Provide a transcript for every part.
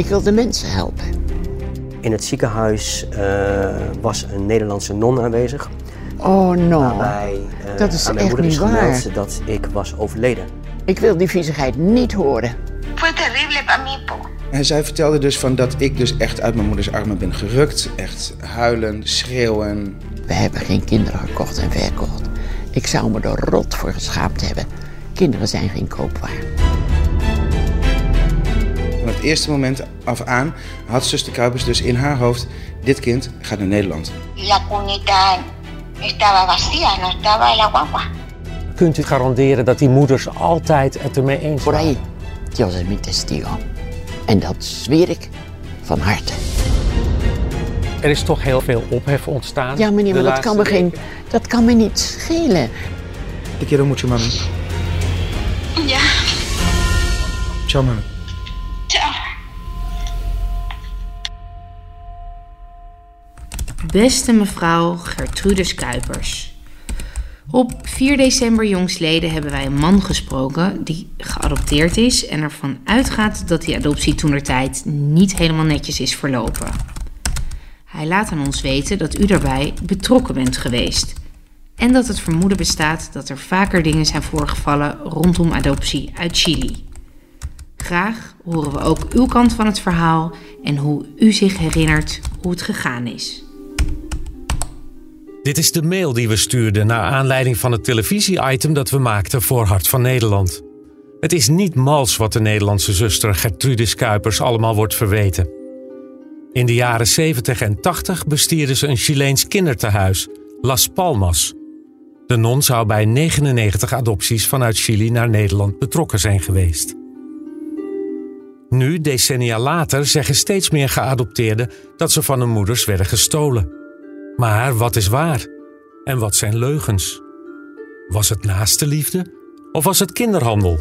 Ik wil de mensen helpen. In het ziekenhuis uh, was een Nederlandse non aanwezig. Oh no, waarbij, uh, dat is aan mijn echt moeder is niet waar. dat ik was overleden. Ik wil die viezigheid niet horen. En zij vertelde dus van dat ik dus echt uit mijn moeders armen ben gerukt. Echt huilen, schreeuwen. We hebben geen kinderen gekocht en verkocht. Ik zou me er rot voor geschaamd hebben. Kinderen zijn geen koopwaar. Van het eerste moment af aan had zuster Kuipers dus in haar hoofd... dit kind gaat naar Nederland. La cunita estaba vacía, no estaba la guagua. Kunt u garanderen dat die moeders altijd het ermee eens Por waren? ahí, Dios es mi testigo. En dat zweer ik van harte. Er is toch heel veel ophef ontstaan. Ja, meneer, de maar dat kan, me geen, dat kan me niet schelen. Te quiero mucho, mami. Ya, Ciao, mami. Beste mevrouw Gertrudis Kuipers. Op 4 december jongstleden hebben wij een man gesproken die geadopteerd is en ervan uitgaat dat die adoptie toenertijd niet helemaal netjes is verlopen. Hij laat aan ons weten dat u daarbij betrokken bent geweest en dat het vermoeden bestaat dat er vaker dingen zijn voorgevallen rondom adoptie uit Chili. Graag horen we ook uw kant van het verhaal en hoe u zich herinnert hoe het gegaan is. Dit is de mail die we stuurden naar aanleiding van het televisie-item dat we maakten voor Hart van Nederland. Het is niet mals wat de Nederlandse zuster Gertrudis Kuipers allemaal wordt verweten. In de jaren 70 en 80 bestierde ze een Chileens kindertehuis, Las Palmas. De non zou bij 99 adopties vanuit Chili naar Nederland betrokken zijn geweest. Nu, decennia later, zeggen steeds meer geadopteerden dat ze van hun moeders werden gestolen. Maar wat is waar? En wat zijn leugens? Was het naaste liefde of was het kinderhandel?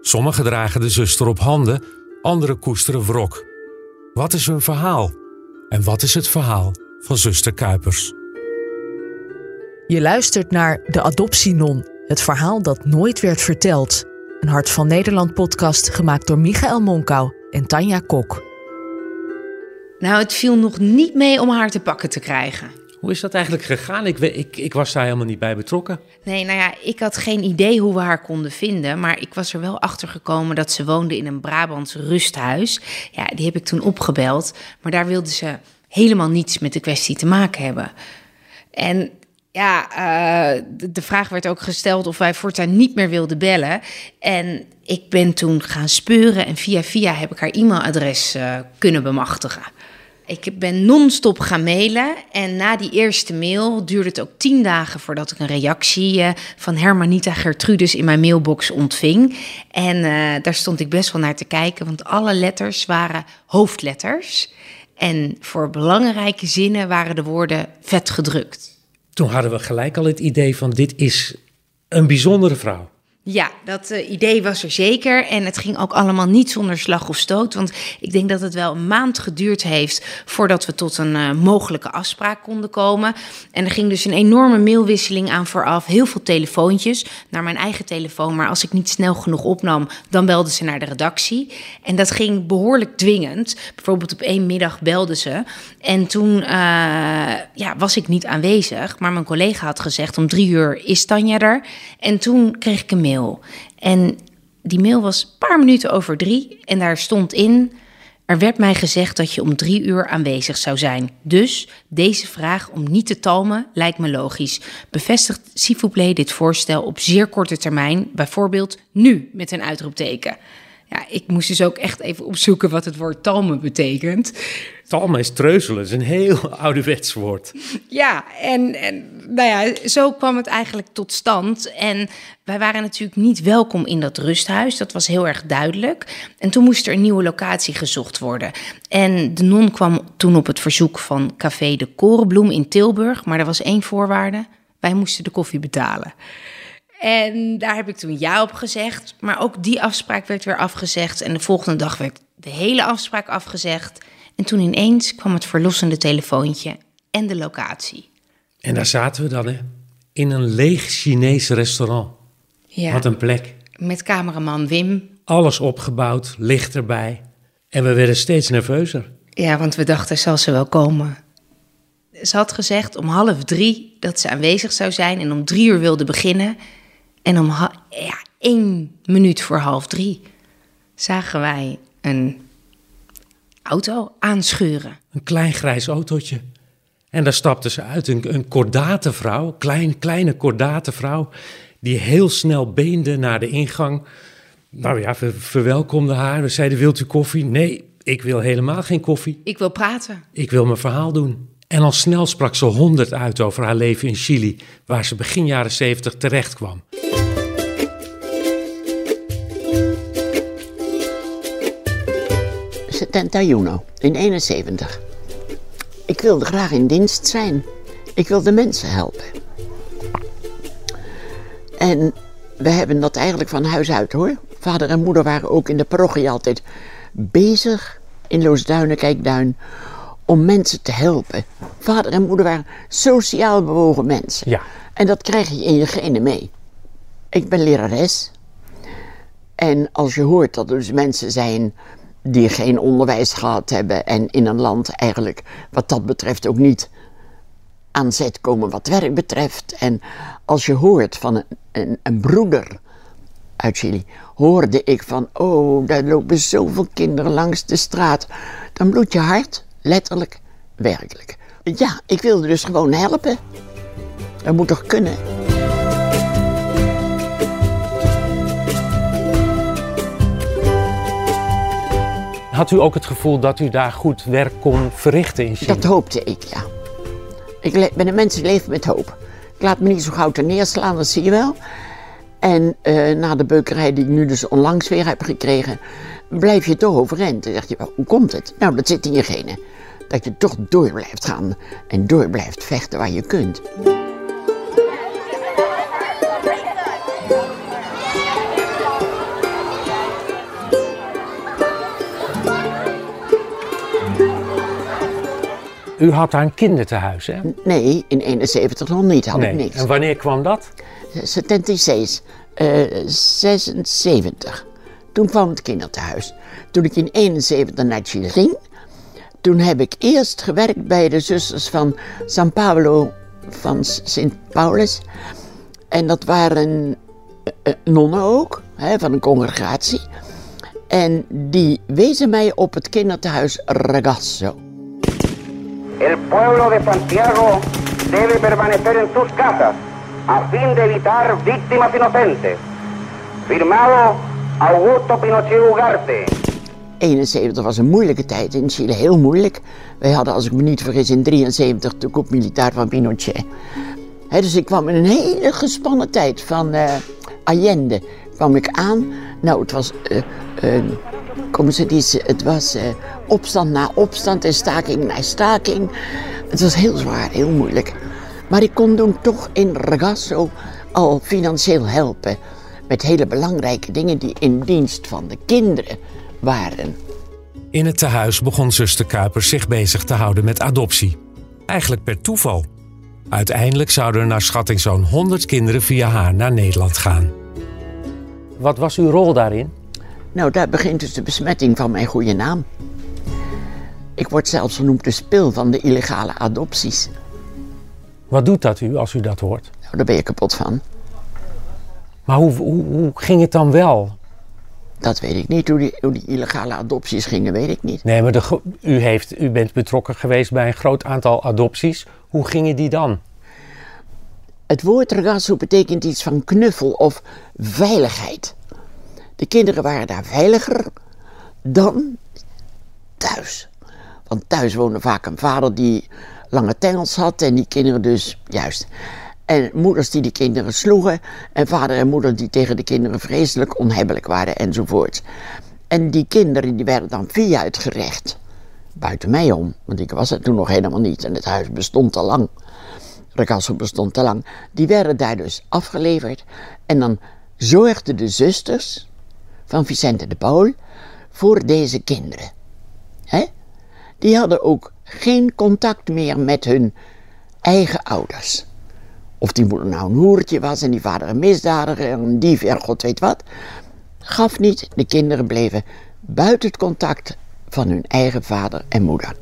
Sommigen dragen de zuster op handen, anderen koesteren wrok. Wat is hun verhaal? En wat is het verhaal van zuster Kuipers? Je luistert naar De Adoptienon, het verhaal dat nooit werd verteld. Een Hart van Nederland podcast gemaakt door Michael Monkau en Tanja Kok. Nou, het viel nog niet mee om haar te pakken te krijgen. Hoe is dat eigenlijk gegaan? Ik, ik, ik was daar helemaal niet bij betrokken. Nee, nou ja, ik had geen idee hoe we haar konden vinden. Maar ik was er wel achter gekomen dat ze woonde in een Brabants rusthuis. Ja, die heb ik toen opgebeld. Maar daar wilde ze helemaal niets met de kwestie te maken hebben. En ja, eh, de, de vraag werd ook gesteld of wij voortaan niet meer wilden bellen. En ik ben toen gaan speuren en via via heb ik haar e-mailadres eh, kunnen bemachtigen. Ik ben non-stop gaan mailen en na die eerste mail duurde het ook tien dagen voordat ik een reactie eh, van Hermanita Gertrudis in mijn mailbox ontving. En eh, daar stond ik best wel naar te kijken, want alle letters waren hoofdletters. En voor belangrijke zinnen waren de woorden vet gedrukt. Toen hadden we gelijk al het idee van dit is een bijzondere vrouw. Ja, dat eh, idee was er zeker. En het ging ook allemaal niet zonder slag of stoot. Want ik denk dat het wel een maand geduurd heeft voordat we tot een eh, mogelijke afspraak konden komen. En er ging dus een enorme mailwisseling aan vooraf. Heel veel telefoontjes naar mijn eigen telefoon. Maar als ik niet snel genoeg opnam, dan belde ze naar de redactie. En dat ging behoorlijk dwingend. Bijvoorbeeld op één middag belde ze. En toen eh, ja, was ik niet aanwezig. Maar mijn collega had gezegd: om drie uur is Tanja er. En toen kreeg ik een mail. En die mail was een paar minuten over drie. En daar stond in. Er werd mij gezegd dat je om drie uur aanwezig zou zijn. Dus deze vraag om niet te talmen lijkt me logisch. Bevestigt plaît dit voorstel op zeer korte termijn, bijvoorbeeld nu met een uitroepteken. Ja, ik moest dus ook echt even opzoeken wat het woord talmen betekent. Talmen is treuzelen, is een heel ouderwets woord. Ja, en, en nou ja, zo kwam het eigenlijk tot stand. En wij waren natuurlijk niet welkom in dat rusthuis. Dat was heel erg duidelijk. En toen moest er een nieuwe locatie gezocht worden. En de non kwam toen op het verzoek van Café de Korenbloem in Tilburg. Maar er was één voorwaarde. Wij moesten de koffie betalen. En daar heb ik toen ja op gezegd. Maar ook die afspraak werd weer afgezegd. En de volgende dag werd de hele afspraak afgezegd. En toen ineens kwam het verlossende telefoontje en de locatie. En daar zaten we dan, hè? In een leeg Chinees restaurant. Ja, Wat een plek. met cameraman Wim. Alles opgebouwd, licht erbij. En we werden steeds nerveuzer. Ja, want we dachten, zal ze wel komen? Ze had gezegd om half drie dat ze aanwezig zou zijn en om drie uur wilde beginnen. En om ja, één minuut voor half drie zagen wij een auto aanschuren. Een klein grijs autootje. En daar stapte ze uit, een, een kordate vrouw, klein, kleine kordate vrouw, die heel snel beende naar de ingang. Nou ja, we verwelkomden haar. We zeiden, wilt u koffie? Nee, ik wil helemaal geen koffie. Ik wil praten. Ik wil mijn verhaal doen. En al snel sprak ze honderd uit over haar leven in Chili, waar ze begin jaren zeventig terecht kwam. Juno in 71. Ik wilde graag in dienst zijn. Ik wilde mensen helpen. En we hebben dat eigenlijk van huis uit hoor. Vader en moeder waren ook in de parochie altijd bezig in Loosduinen, Kijkduin, om mensen te helpen. Vader en moeder waren sociaal bewogen mensen. Ja. En dat krijg je in je genen mee. Ik ben lerares. En als je hoort dat er dus mensen zijn die geen onderwijs gehad hebben en in een land eigenlijk wat dat betreft ook niet aan zet komen wat werk betreft. En als je hoort van een, een, een broeder uit Chili, hoorde ik van, oh, daar lopen zoveel kinderen langs de straat. Dan bloedt je hart, letterlijk, werkelijk. Ja, ik wilde dus gewoon helpen. Dat moet toch kunnen? Had u ook het gevoel dat u daar goed werk kon verrichten in Chili? Dat hoopte ik, ja. Ik ben een mens die leeft met hoop. Ik laat me niet zo gauw neerslaan, dat zie je wel. En eh, na de beukerij die ik nu dus onlangs weer heb gekregen, blijf je toch overeind. Dan zeg je, hoe komt het? Nou, dat zit in je genen. Dat je toch door blijft gaan en door blijft vechten waar je kunt. U had daar een kinderthuis, hè? Nee, in 71 nog niet, had ik niks. En wanneer kwam dat? 76, eh 76. Toen kwam het kinderthuis. Toen ik in 71 naar Chile ging, toen heb ik eerst gewerkt bij de zusters van San Pablo van Sint Paulus. En dat waren eh, eh, nonnen ook, hè, van een congregatie. En die wezen mij op het kinderthuis Ragazzo. El pueblo de Santiago debe permanecer en sus casas a fin de evitar víctimas inocentes. Firmado Augusto Pinochet Ugarte. 71 was een moeilijke tijd in Chile, heel moeilijk. Wij hadden, als ik me niet vergis, in 73 de coup militair van Pinochet. Hè, dus ik kwam in een hele gespannen tijd van eh, Allende kwam ik aan. Nou, het was, eh eh, como se dice, het was eh, opstand na opstand en staking na staking. Het was heel zwaar, heel moeilijk. Maar ik kon toen toch in Ragazzo al financieel helpen. Met hele belangrijke dingen die in dienst van de kinderen waren. In het tehuis begon zuster Kuipers zich bezig te houden met adoptie. Eigenlijk per toeval. Uiteindelijk zouden er naar schatting zo'n 100 kinderen via haar naar Nederland gaan. Wat was uw rol daarin? Nou, daar begint dus de besmetting van mijn goede naam. Ik word zelfs genoemd de spil van de illegale adopties. Wat doet dat u als u dat hoort? Nou, daar ben je kapot van. Maar hoe, hoe, hoe ging het dan wel? Dat weet ik niet. Hoe die, hoe die illegale adopties gingen, weet ik niet. Nee, maar de, u, heeft, u bent betrokken geweest bij een groot aantal adopties. Hoe gingen die dan? Het woord ragazzo betekent iets van knuffel of veiligheid. De kinderen waren daar veiliger dan thuis. Want thuis woonde vaak een vader die lange tengels had en die kinderen dus juist. En moeders die de kinderen sloegen en vader en moeder die tegen de kinderen vreselijk onhebbelijk waren enzovoort. En die kinderen die werden dan via het gerecht, buiten mij om, want ik was er toen nog helemaal niet en het huis bestond al lang. Ragazzo bestond te lang. Die werden daar dus afgeleverd. En dan zorgden de zusters van Vicente de Paul voor deze kinderen. Hè? Die hadden ook geen contact meer met hun eigen ouders. Of die moeder nou een hoertje was en die vader een misdadiger, een dief en god weet wat. Gaf niet, de kinderen bleven buiten het contact van hun eigen vader en moeder.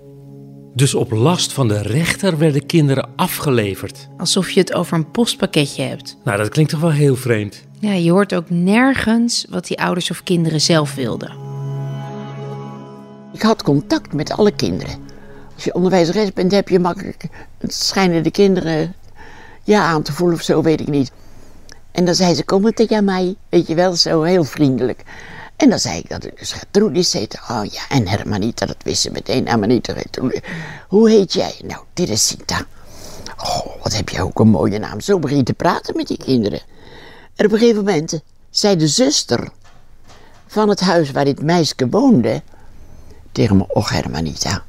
Dus op last van de rechter werden kinderen afgeleverd. Alsof je het over een postpakketje hebt. Nou, dat klinkt toch wel heel vreemd. Ja, je hoort ook nergens wat die ouders of kinderen zelf wilden. Ik had contact met alle kinderen. Als je onderwijzeres bent, heb je makkelijk. Schijnen de kinderen ja aan te voelen of zo, weet ik niet. En dan zei ze: Kom het tegen mij. Weet je wel, zo heel vriendelijk. En dan zei ik dat ik dus Gertrudis heette. Oh ja, en Hermanita, dat wist ze meteen. Hermanita. Hoe heet jij? Nou, dit is Sita. Oh, wat heb jij ook een mooie naam. Zo begin je te praten met die kinderen. En op een gegeven moment zei de zuster van het huis waar dit meisje woonde tegen me: Och, Hermanita,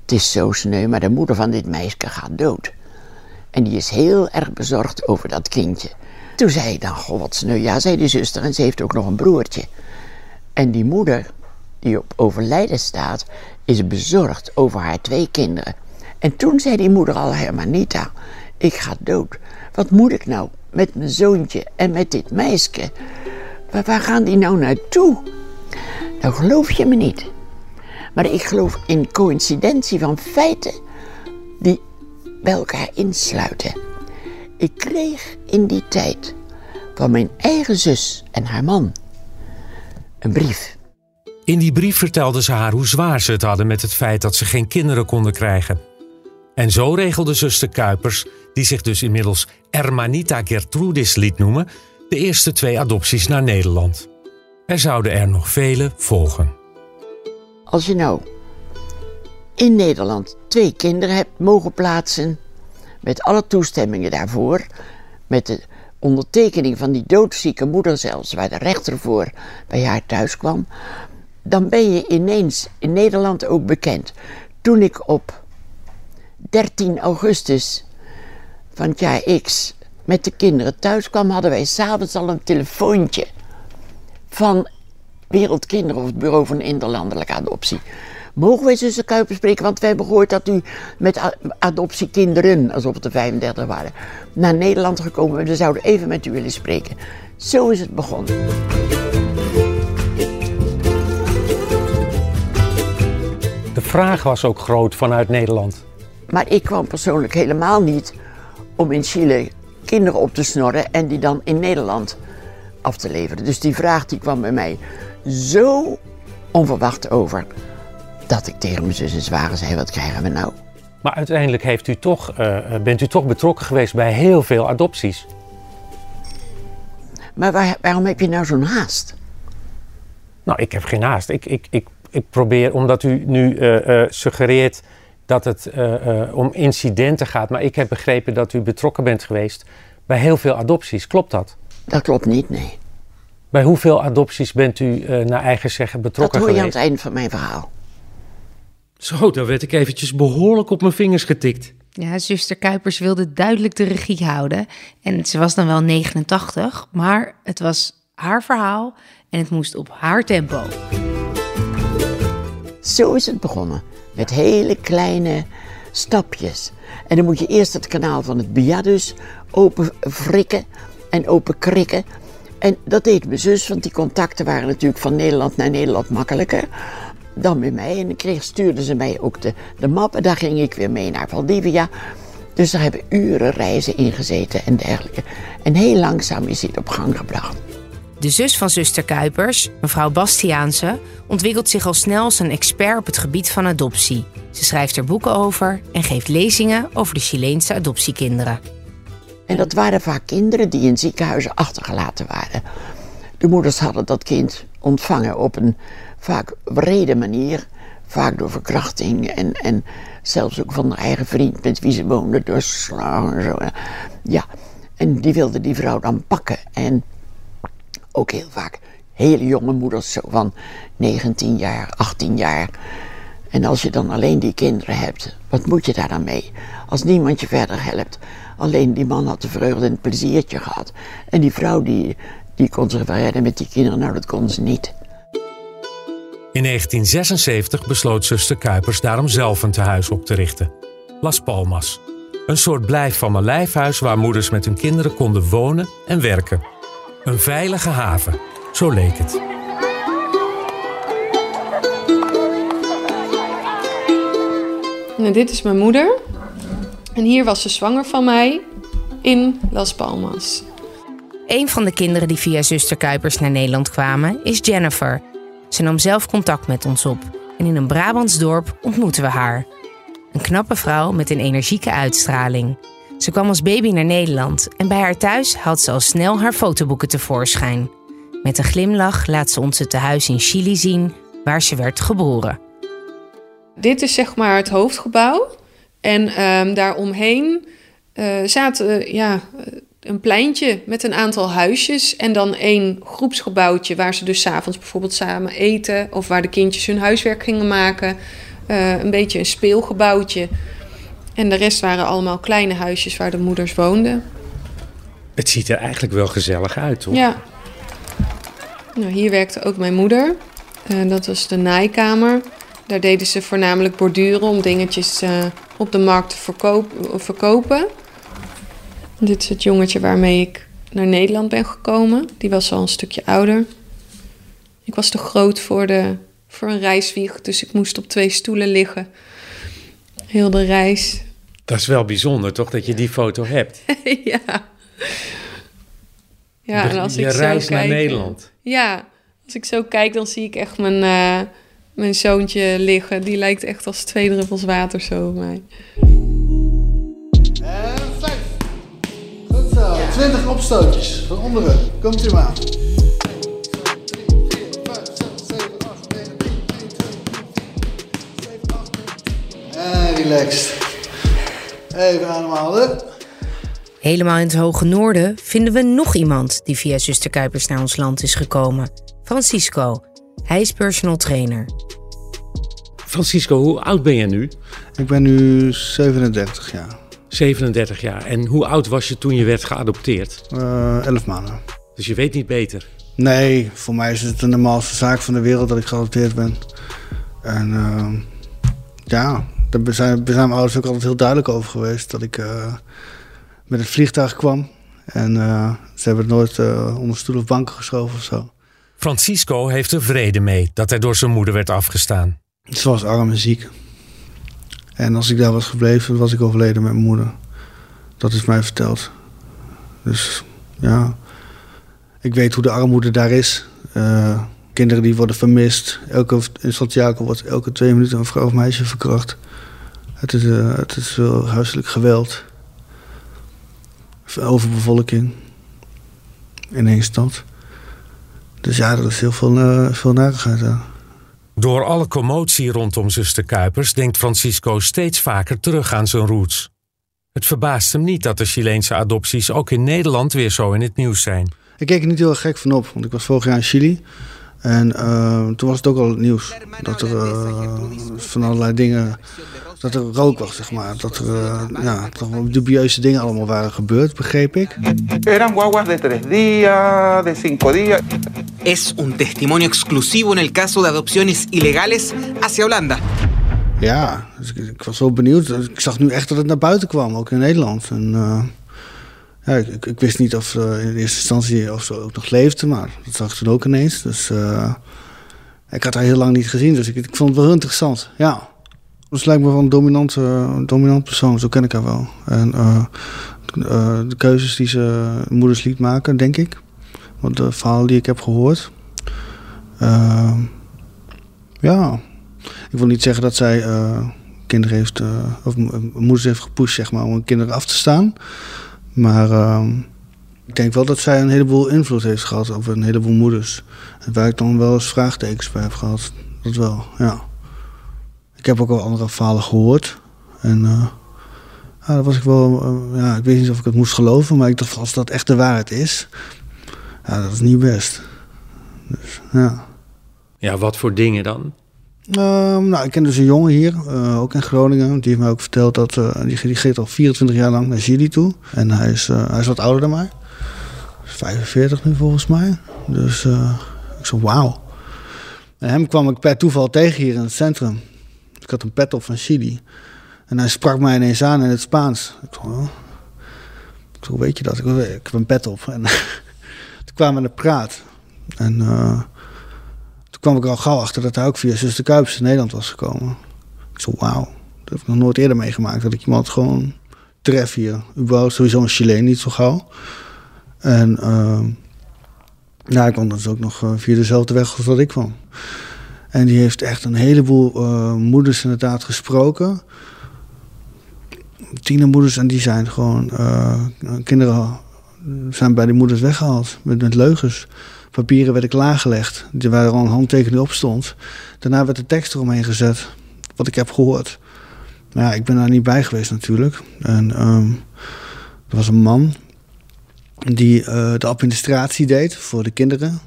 het is zo sneu, maar de moeder van dit meisje gaat dood. En die is heel erg bezorgd over dat kindje. Toen zei ik dan: Goh, wat sneu. Ja, zei de zuster, en ze heeft ook nog een broertje. En die moeder, die op overlijden staat, is bezorgd over haar twee kinderen. En toen zei die moeder al, Hermanita, ik ga dood. Wat moet ik nou met mijn zoontje en met dit meisje? Waar, waar gaan die nou naartoe? Nou geloof je me niet. Maar ik geloof in coïncidentie van feiten die bij elkaar insluiten. Ik kreeg in die tijd van mijn eigen zus en haar man een brief. In die brief vertelde ze haar hoe zwaar ze het hadden met het feit dat ze geen kinderen konden krijgen. En zo regelde zuster Kuipers, die zich dus inmiddels Hermanita Gertrudis liet noemen, de eerste twee adopties naar Nederland. Er zouden er nog vele volgen. Als je nou in Nederland twee kinderen hebt mogen plaatsen, met alle toestemmingen daarvoor, met de ondertekening van die doodzieke moeder zelfs, waar de rechter voor bij haar thuis kwam, dan ben je ineens in Nederland ook bekend. Toen ik op 13 augustus van het jaar X met de kinderen thuis kwam, hadden wij s'avonds al een telefoontje van Wereldkinderen of het Bureau van Interlandelijke Adoptie. Mogen wij zussen Kuiper spreken? Want wij hebben gehoord dat u met adoptiekinderen, alsof het er 35 waren, naar Nederland gekomen. We zouden even met u willen spreken. Zo is het begonnen. De vraag was ook groot vanuit Nederland. Maar ik kwam persoonlijk helemaal niet om in Chile kinderen op te snorren en die dan in Nederland af te leveren. Dus die vraag die kwam bij mij zo onverwacht over dat ik tegen mijn zus en zwager zei: wat krijgen we nou? Maar uiteindelijk heeft u toch, uh, bent u toch betrokken geweest bij heel veel adopties. Maar waar, waarom heb je nou zo'n haast? Nou, ik heb geen haast. Ik, ik, ik, ik probeer, omdat u nu uh, suggereert dat het om incidenten gaat, maar ik heb begrepen dat u betrokken bent geweest bij heel veel adopties. Klopt dat? Dat klopt niet, nee. Bij hoeveel adopties bent u naar eigen zeggen betrokken geweest? Dat hoor je aan het einde van mijn verhaal. Zo, daar werd ik eventjes behoorlijk op mijn vingers getikt. Ja, zuster Kuipers wilde duidelijk de regie houden. En ze was dan wel 89, maar het was haar verhaal en het moest op haar tempo. Zo is het begonnen. Met hele kleine stapjes. En dan moet je eerst het kanaal van het Biadus open frikken en open krikken. En dat deed mijn zus, want die contacten waren natuurlijk van Nederland naar Nederland makkelijker dan met mij. En dan kreeg, stuurden ze mij ook de, de map en daar ging ik weer mee naar Valdivia. Dus daar hebben uren reizen ingezeten en dergelijke. En heel langzaam is dit op gang gebracht. De zus van zuster Kuipers, mevrouw Bastiaanse, ontwikkelt zich al snel als een expert op het gebied van adoptie. Ze schrijft er boeken over en geeft lezingen over de Chileense adoptiekinderen. En dat waren vaak kinderen die in ziekenhuizen achtergelaten waren. De moeders hadden dat kind ontvangen op een vaak wrede manier. Vaak door verkrachting en, en zelfs ook van haar eigen vriend met wie ze woonde, doorslagen en zo. Ja, en die wilde die vrouw dan pakken. En ook heel vaak hele jonge moeders, zo van 19 jaar, 18 jaar. En als je dan alleen die kinderen hebt, wat moet je daar dan mee? Als niemand je verder helpt. Alleen die man had de vreugde en het pleziertje gehad. En die vrouw die, die kon zich redden met die kinderen, nou dat kon ze niet. In 1976 besloot zuster Kuipers daarom zelf een tehuis op te richten. Las Palmas. Een soort blijf van mijn lijfhuis waar moeders met hun kinderen konden wonen en werken. Een veilige haven, zo leek het. Nou, dit is mijn moeder. En hier was ze zwanger van mij in Las Palmas. Een van de kinderen die via zuster Kuipers naar Nederland kwamen is Jennifer. Ze nam zelf contact met ons op en in een Brabants dorp ontmoeten we haar. Een knappe vrouw met een energieke uitstraling. Ze kwam als baby naar Nederland en bij haar thuis haalt ze al snel haar fotoboeken tevoorschijn. Met een glimlach laat ze ons het tehuis in Chili zien waar ze werd geboren. Dit is zeg maar het hoofdgebouw. En ehm daaromheen eh zaten ja, een pleintje met een aantal huisjes. En dan één groepsgebouwtje waar ze dus 's avonds bijvoorbeeld samen eten. Of waar de kindjes hun huiswerk gingen maken. Eh, een beetje een speelgebouwtje. En de rest waren allemaal kleine huisjes waar de moeders woonden. Het ziet er eigenlijk wel gezellig uit, toch? Ja. Nou, hier werkte ook mijn moeder. Eh, dat was de naaikamer. Daar deden ze voornamelijk borduren om dingetjes eh, op de markt te verkoop- verkopen. Dit is het jongetje waarmee ik naar Nederland ben gekomen. Die was al een stukje ouder. Ik was te groot voor, de, voor een reiswieg, dus ik moest op twee stoelen liggen. Heel de reis. Dat is wel bijzonder, toch, dat je die foto hebt. ja. Ja, Je- en als je ik zo reis naar kijk, Nederland. Ja, als ik zo kijk, dan zie ik echt mijn, eh, mijn zoontje liggen. Die lijkt echt als twee druppels water zo op mij. Goed zo, 20 opstootjes van onderen. Komt u maar. En relaxed. Even ademhalen. Helemaal in het hoge noorden vinden we nog iemand die via zuster Kuipers naar ons land is gekomen. Francisco. Hij is personal trainer. Francisco, hoe oud ben je nu? Ik ben nu 37 jaar. 37 jaar. En hoe oud was je toen je werd geadopteerd? Eh 11 maanden. Dus je weet niet beter. Nee, voor mij is het de normaalste zaak van de wereld dat ik geadopteerd ben. En ehm, ja, daar zijn, zijn mijn ouders ook altijd heel duidelijk over geweest. Dat ik eh, met het vliegtuig kwam. En eh, ze hebben het nooit eh, onder stoel of banken geschoven of zo. Francisco heeft er vrede mee dat hij door zijn moeder werd afgestaan. Ze was arm en ziek. En als ik daar was gebleven, was ik overleden met mijn moeder. Dat is mij verteld. Dus ja, ik weet hoe de armoede daar is. Kinderen die worden vermist. Elke, in Santiago wordt elke twee minuten een vrouw of meisje verkracht. Het is, eh, het is wel huiselijk geweld. Overbevolking. In één stad. Dus ja, er is heel veel, eh veel narigheid daar. Door alle commotie rondom zuster Kuipers denkt Francisco steeds vaker terug aan zijn roots. Het verbaast hem niet dat de Chileense adopties ook in Nederland weer zo in het nieuws zijn. Ik keek er niet heel erg gek van op, want ik was vorig jaar in Chili. En eh, toen was het ook al het nieuws. Dat er eh, van allerlei dingen. Dat er rook was, zeg maar. Dat er eh, ja, toch wel dubieuze dingen allemaal waren gebeurd, begreep ik. Eran guaguas de tres días, de cinco días. Es un testimonio exclusivo en el caso de adopciones ilegales hacia Holanda. Ja, dus ik, ik was wel benieuwd. Ik zag nu echt dat het naar buiten kwam, ook in Nederland. En eh, ja, ik, wist niet of ze in eerste instantie of ze ook nog leefde, maar dat zag ik toen ook ineens. Dus eh, ik had haar heel lang niet gezien, dus ik, ik vond het wel heel interessant. Ja, dus lijkt me wel een dominant, eh, een dominant persoon, zo ken ik haar wel. En eh, eh, de keuzes die ze moeders liet maken, denk ik. Want de verhalen die ik heb gehoord. Eh, ja, ik wil niet zeggen dat zij eh, kinderen heeft, eh, of moeders heeft gepusht, zeg maar, om kinderen af te staan. Maar ehm, ik denk wel dat zij een heleboel invloed heeft gehad op een heleboel moeders. Waar ik dan wel eens vraagtekens bij heb gehad. Dat wel, ja. Ik heb ook wel andere verhalen gehoord. En eh, ja, dat was ik wel, eh, ja, ik weet niet of ik het moest geloven, maar ik dacht, als dat echt de waarheid is, ja, dat is niet best. Dus, ja. Ja, wat voor dingen dan? Ehm, nou, ik ken dus een jongen hier, eh, ook in Groningen. Die heeft mij ook verteld dat eh, die, die al 24 jaar lang naar Chili toe. En hij is, eh, hij is wat ouder dan mij. 45 nu volgens mij. Dus ik zo, wauw. En hem kwam ik per toeval tegen hier in het centrum. Ik had een pet op van Chili. En hij sprak mij ineens aan in het Spaans. Ik zo, oh. zo weet je dat? Ik, ik heb een pet op. En toen kwamen we naar de praat. En... eh, toen kwam ik al gauw achter dat hij ook via Zuster Kuipers in Nederland was gekomen. Ik zo, wauw, Dat heb ik nog nooit eerder meegemaakt. Dat ik iemand gewoon tref hier. Überhaupt sowieso een Chileen niet zo gauw. En uh, ja, ik kwam dus ook nog uh, via dezelfde weg als dat ik kwam. En die heeft echt een heleboel uh, moeders inderdaad gesproken. Tienermoeders en die zijn gewoon... Uh, kinderen zijn bij die moeders weggehaald met, met leugens. Papieren werden klaargelegd, die waar al een handtekening op stond. Daarna werd de tekst eromheen gezet, wat ik heb gehoord. Maar ja, ik ben daar niet bij geweest natuurlijk. En um, er was een man die uh, de administratie deed voor de kinderen.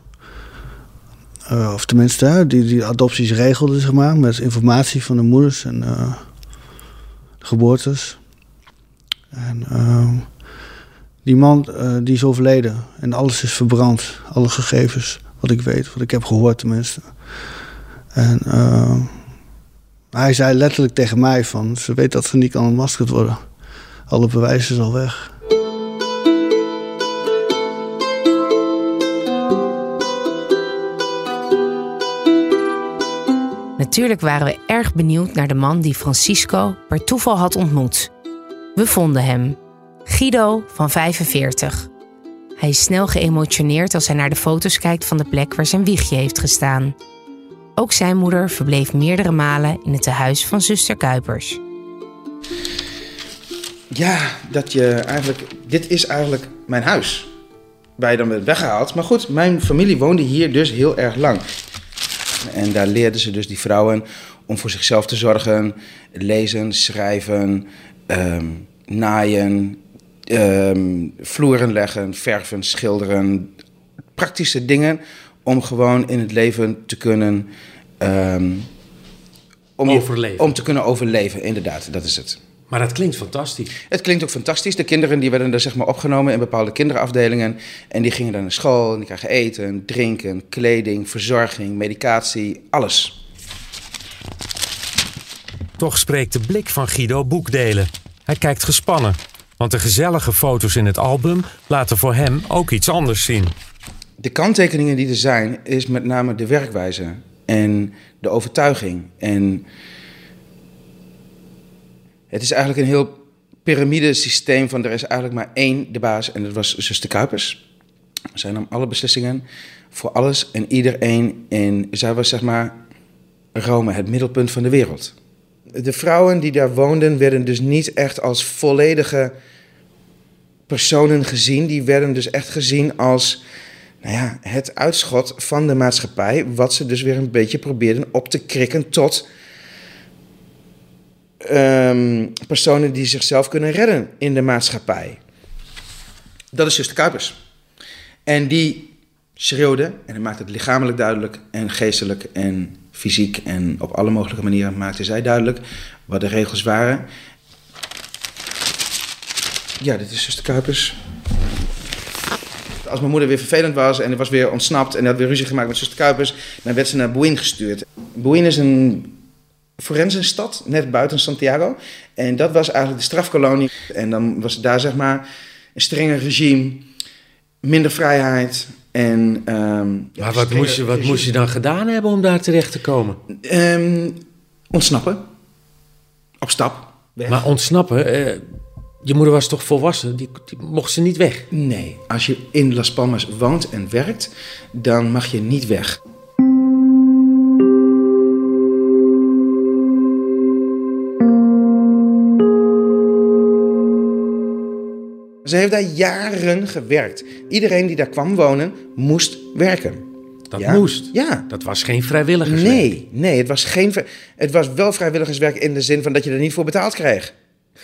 Uh, of tenminste, die, die adopties regelde, zeg maar, met informatie van de moeders en uh, geboortes. En uh, die man die is overleden en alles is verbrand, alle gegevens, wat ik weet, wat ik heb gehoord tenminste. En hij zei letterlijk tegen mij van, ze weet dat ze niet kan ontmaskerd worden. Alle bewijzen is al weg. Natuurlijk waren we erg benieuwd naar de man die Francisco per toeval had ontmoet. We vonden hem. Guido van 45. Hij is snel geëmotioneerd als hij naar de foto's kijkt van de plek waar zijn wiegje heeft gestaan. Ook zijn moeder verbleef meerdere malen in het tehuis van zuster Kuipers. Ja, dat je eigenlijk. Dit is eigenlijk mijn huis. Je dan werd weggehaald. Maar goed, mijn familie woonde hier dus heel erg lang. En daar leerden ze dus die vrouwen om voor zichzelf te zorgen. Lezen, schrijven, um, naaien, um, vloeren leggen, verven, schilderen. Praktische dingen om gewoon in het leven te kunnen... Um, om, overleven. om te kunnen overleven, inderdaad, dat is het. Maar dat klinkt fantastisch. Het klinkt ook fantastisch. De kinderen die werden er zeg maar opgenomen in bepaalde kinderafdelingen. En die gingen dan naar school en die kregen eten, drinken, kleding, verzorging, medicatie, alles. Toch spreekt de blik van Guido boekdelen. Hij kijkt gespannen, want de gezellige foto's in het album laten voor hem ook iets anders zien. De kanttekeningen die er zijn, is met name de werkwijze en de overtuiging. En het is eigenlijk een heel piramidesysteem van er is eigenlijk maar één de baas en dat was zuster Kuipers. Zij nam alle beslissingen voor alles en iedereen en zij was zeg maar Rome, het middelpunt van de wereld. De vrouwen die daar woonden werden dus niet echt als volledige personen gezien. Die werden dus echt gezien als nou ja, het uitschot van de maatschappij, wat ze dus weer een beetje probeerden op te krikken tot um, personen die zichzelf kunnen redden in de maatschappij. Dat is zuster Kuipers. En die schreeuwde, en hij maakte het lichamelijk duidelijk en geestelijk en fysiek en op alle mogelijke manieren maakte zij duidelijk wat de regels waren. Ja, dit is zuster Kuipers. Als mijn moeder weer vervelend was en was weer ontsnapt en had weer ruzie gemaakt met zuster Kuipers, dan werd ze naar Boein gestuurd. Boein is een forensenstad, net buiten Santiago. En dat was eigenlijk de strafkolonie. En dan was daar zeg maar een strenger regime, minder vrijheid. En, um, maar wat, moest je, wat moest je dan gedaan hebben om daar terecht te komen? Um, ontsnappen. Op stap. Weg. Maar ontsnappen, eh, je moeder was toch volwassen? Die, die, mocht ze niet weg? Nee, als je in Las Palmas woont en werkt, dan mag je niet weg. Ze heeft daar jaren gewerkt. Iedereen die daar kwam wonen, moest werken. Dat ja? moest? Ja. Dat was geen vrijwilligerswerk? Nee, nee het, was geen, het was wel vrijwilligerswerk in de zin van dat je er niet voor betaald kreeg.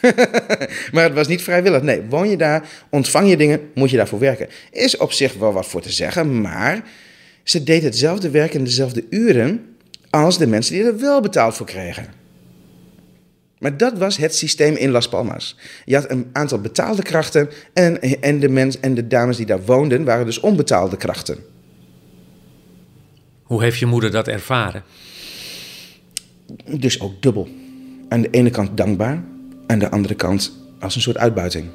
maar het was niet vrijwillig. Nee, woon je daar, ontvang je dingen, moet je daarvoor werken. Is op zich wel wat voor te zeggen, maar ze deed hetzelfde werk in dezelfde uren als de mensen die er wel betaald voor kregen. Maar dat was het systeem in Las Palmas. Je had een aantal betaalde krachten en, en, de mens, en de dames die daar woonden waren dus onbetaalde krachten. Hoe heeft je moeder dat ervaren? Dus ook dubbel. Aan de ene kant dankbaar, aan de andere kant als een soort uitbuiting.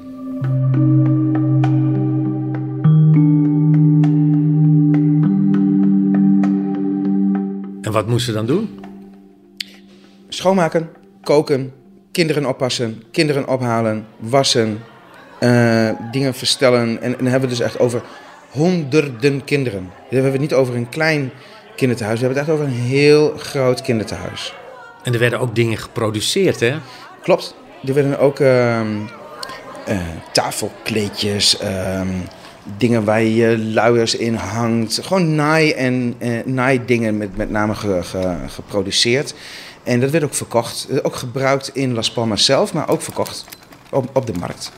En wat moest ze dan doen? Schoonmaken, koken, kinderen oppassen, kinderen ophalen, wassen, eh, dingen verstellen. En, en dan hebben we dus echt over honderden kinderen. Dan hebben we het niet over een klein kinderthuis, we hebben het echt over een heel groot kinderthuis. En er werden ook dingen geproduceerd, hè? Klopt. Er werden ook ehm, eh, tafelkleedjes, ehm, dingen waar je luiers in hangt. Gewoon naai- en eh, naaidingen met, met name ge- ge- geproduceerd. En dat werd ook verkocht. Eh, Ook gebruikt in Las Palmas zelf, maar ook verkocht op, op de markt.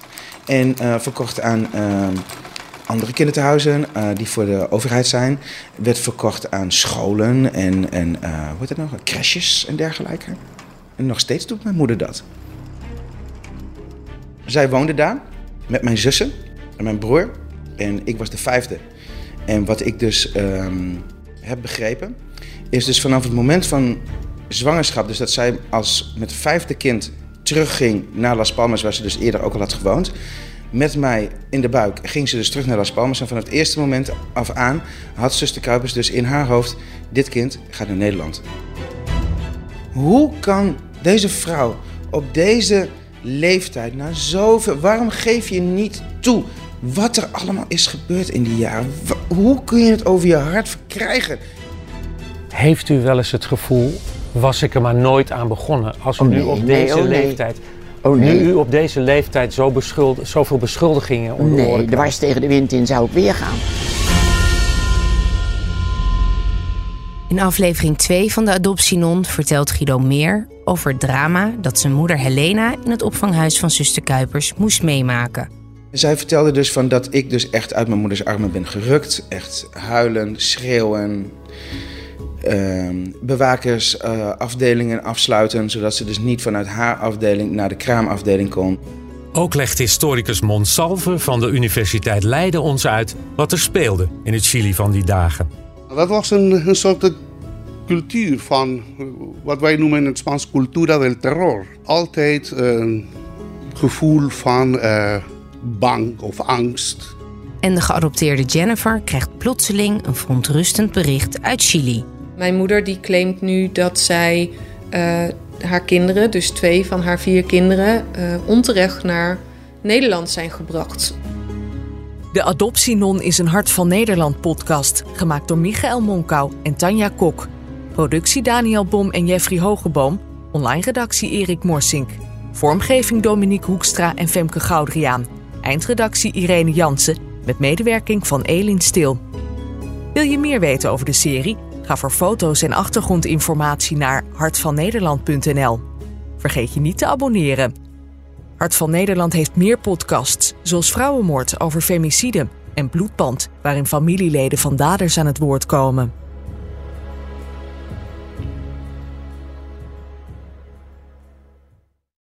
En verkocht aan ehm, andere kinderthuizen die voor de overheid zijn. Werd verkocht aan scholen en, en hoe heet het nog? crèches en dergelijke. En nog steeds doet mijn moeder dat. Zij woonde daar met mijn zussen en mijn broer. En ik was de vijfde. En wat ik dus ehm, heb begrepen, is dus vanaf het moment van zwangerschap, dus dat zij als met vijfde kind terugging naar Las Palmas, waar ze dus eerder ook al had gewoond. Met mij in de buik ging ze dus terug naar Las Palmas. En vanaf het eerste moment af aan had zuster Kuipers dus in haar hoofd: dit kind gaat naar Nederland. Hoe kan deze vrouw op deze leeftijd, na zoveel, waarom geef je niet toe wat er allemaal is gebeurd in die jaren? Hoe kun je het over je hart verkrijgen? Heeft u wel eens het gevoel, was ik er maar nooit aan begonnen? Als u Oh nu op nee, deze oh nee. leeftijd, Oh nee. nu u op deze leeftijd zo beschuld, zoveel beschuldigingen om de oren Nee, dwars tegen de wind in zou ik weer gaan. In aflevering 2 van de Adoptienon vertelt Guido meer over het drama dat zijn moeder Helena in het opvanghuis van zuster Kuipers moest meemaken. Zij vertelde dus van dat ik dus echt uit mijn moeders armen ben gerukt. Echt huilen, schreeuwen. Ehm, bewakers eh, afdelingen afsluiten, zodat ze dus niet vanuit haar afdeling naar de kraamafdeling kon. Ook legt historicus Monsalve van de Universiteit Leiden ons uit wat er speelde in het Chili van die dagen. Dat was een, een soort cultuur van wat wij noemen in het Spaans cultura del terror. Altijd een gevoel van eh, bang of angst. En de geadopteerde Jennifer krijgt plotseling een verontrustend bericht uit Chili. Mijn moeder die claimt nu dat zij eh, haar kinderen, dus twee van haar vier kinderen, eh, onterecht naar Nederland zijn gebracht. De Adoptienon is een Hart van Nederland podcast, gemaakt door Michael Monkau en Tanja Kok. Productie Daniel Bom en Jeffrey Hogeboom. Online redactie Erik Morsink. Vormgeving Dominique Hoekstra en Femke Goudriaan. Eindredactie Irene Jansen, met medewerking van Elin Stil. Wil je meer weten over de serie? Ga voor foto's en achtergrondinformatie naar hartvannederland.nl. Vergeet je niet te abonneren. Hart van Nederland heeft meer podcasts, zoals Vrouwenmoord over femicide en Bloedband, waarin familieleden van daders aan het woord komen.